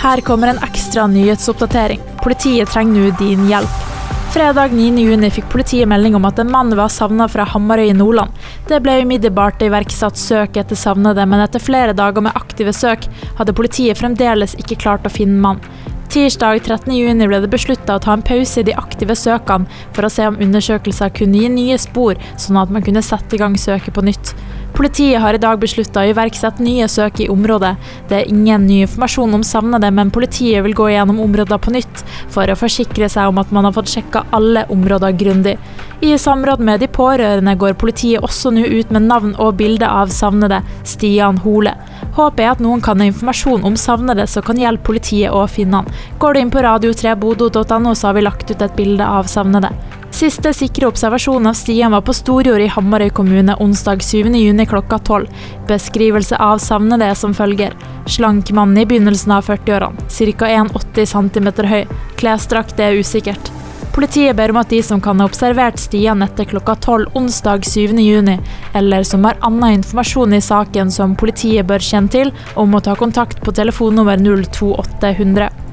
Her kommer en ekstra nyhetsoppdatering. Politiet trenger nå din hjelp. Fredag 9.6 fikk politiet melding om at en mann var savna fra Hamarøy i Nordland. Det ble umiddelbart iverksatt søk etter savnede, men etter flere dager med aktive søk hadde politiet fremdeles ikke klart å finne mannen. Tirsdag 13.6 ble det beslutta å ta en pause i de aktive søkene for å se om undersøkelser kunne gi nye spor, sånn at man kunne sette i gang søket på nytt. Politiet har i dag beslutta å iverksette nye søk i området. Det er ingen ny informasjon om savnede, men politiet vil gå gjennom områder på nytt for å forsikre seg om at man har fått sjekka alle områder grundig. I samråd med de pårørende går politiet også nå ut med navn og bilde av savnede, Stian Hole. Håpet er at noen kan ha informasjon om savnede som kan hjelpe politiet å finne han. Går du inn på radio3bodo.no, så har vi lagt ut et bilde av savnede. Siste sikre observasjon av stien var på Storjord i Hamarøy kommune onsdag 7.6 klokka 12. Beskrivelse av savnede er som følger. Slank mann i begynnelsen av 40-årene, ca. 1,80 cm høy. Klesdrakt er usikkert. Politiet ber om at de som kan ha observert stien etter klokka 12 onsdag 7.6, eller som har annen informasjon i saken som politiet bør kjenne til, om å ta kontakt på telefonnummer 02800.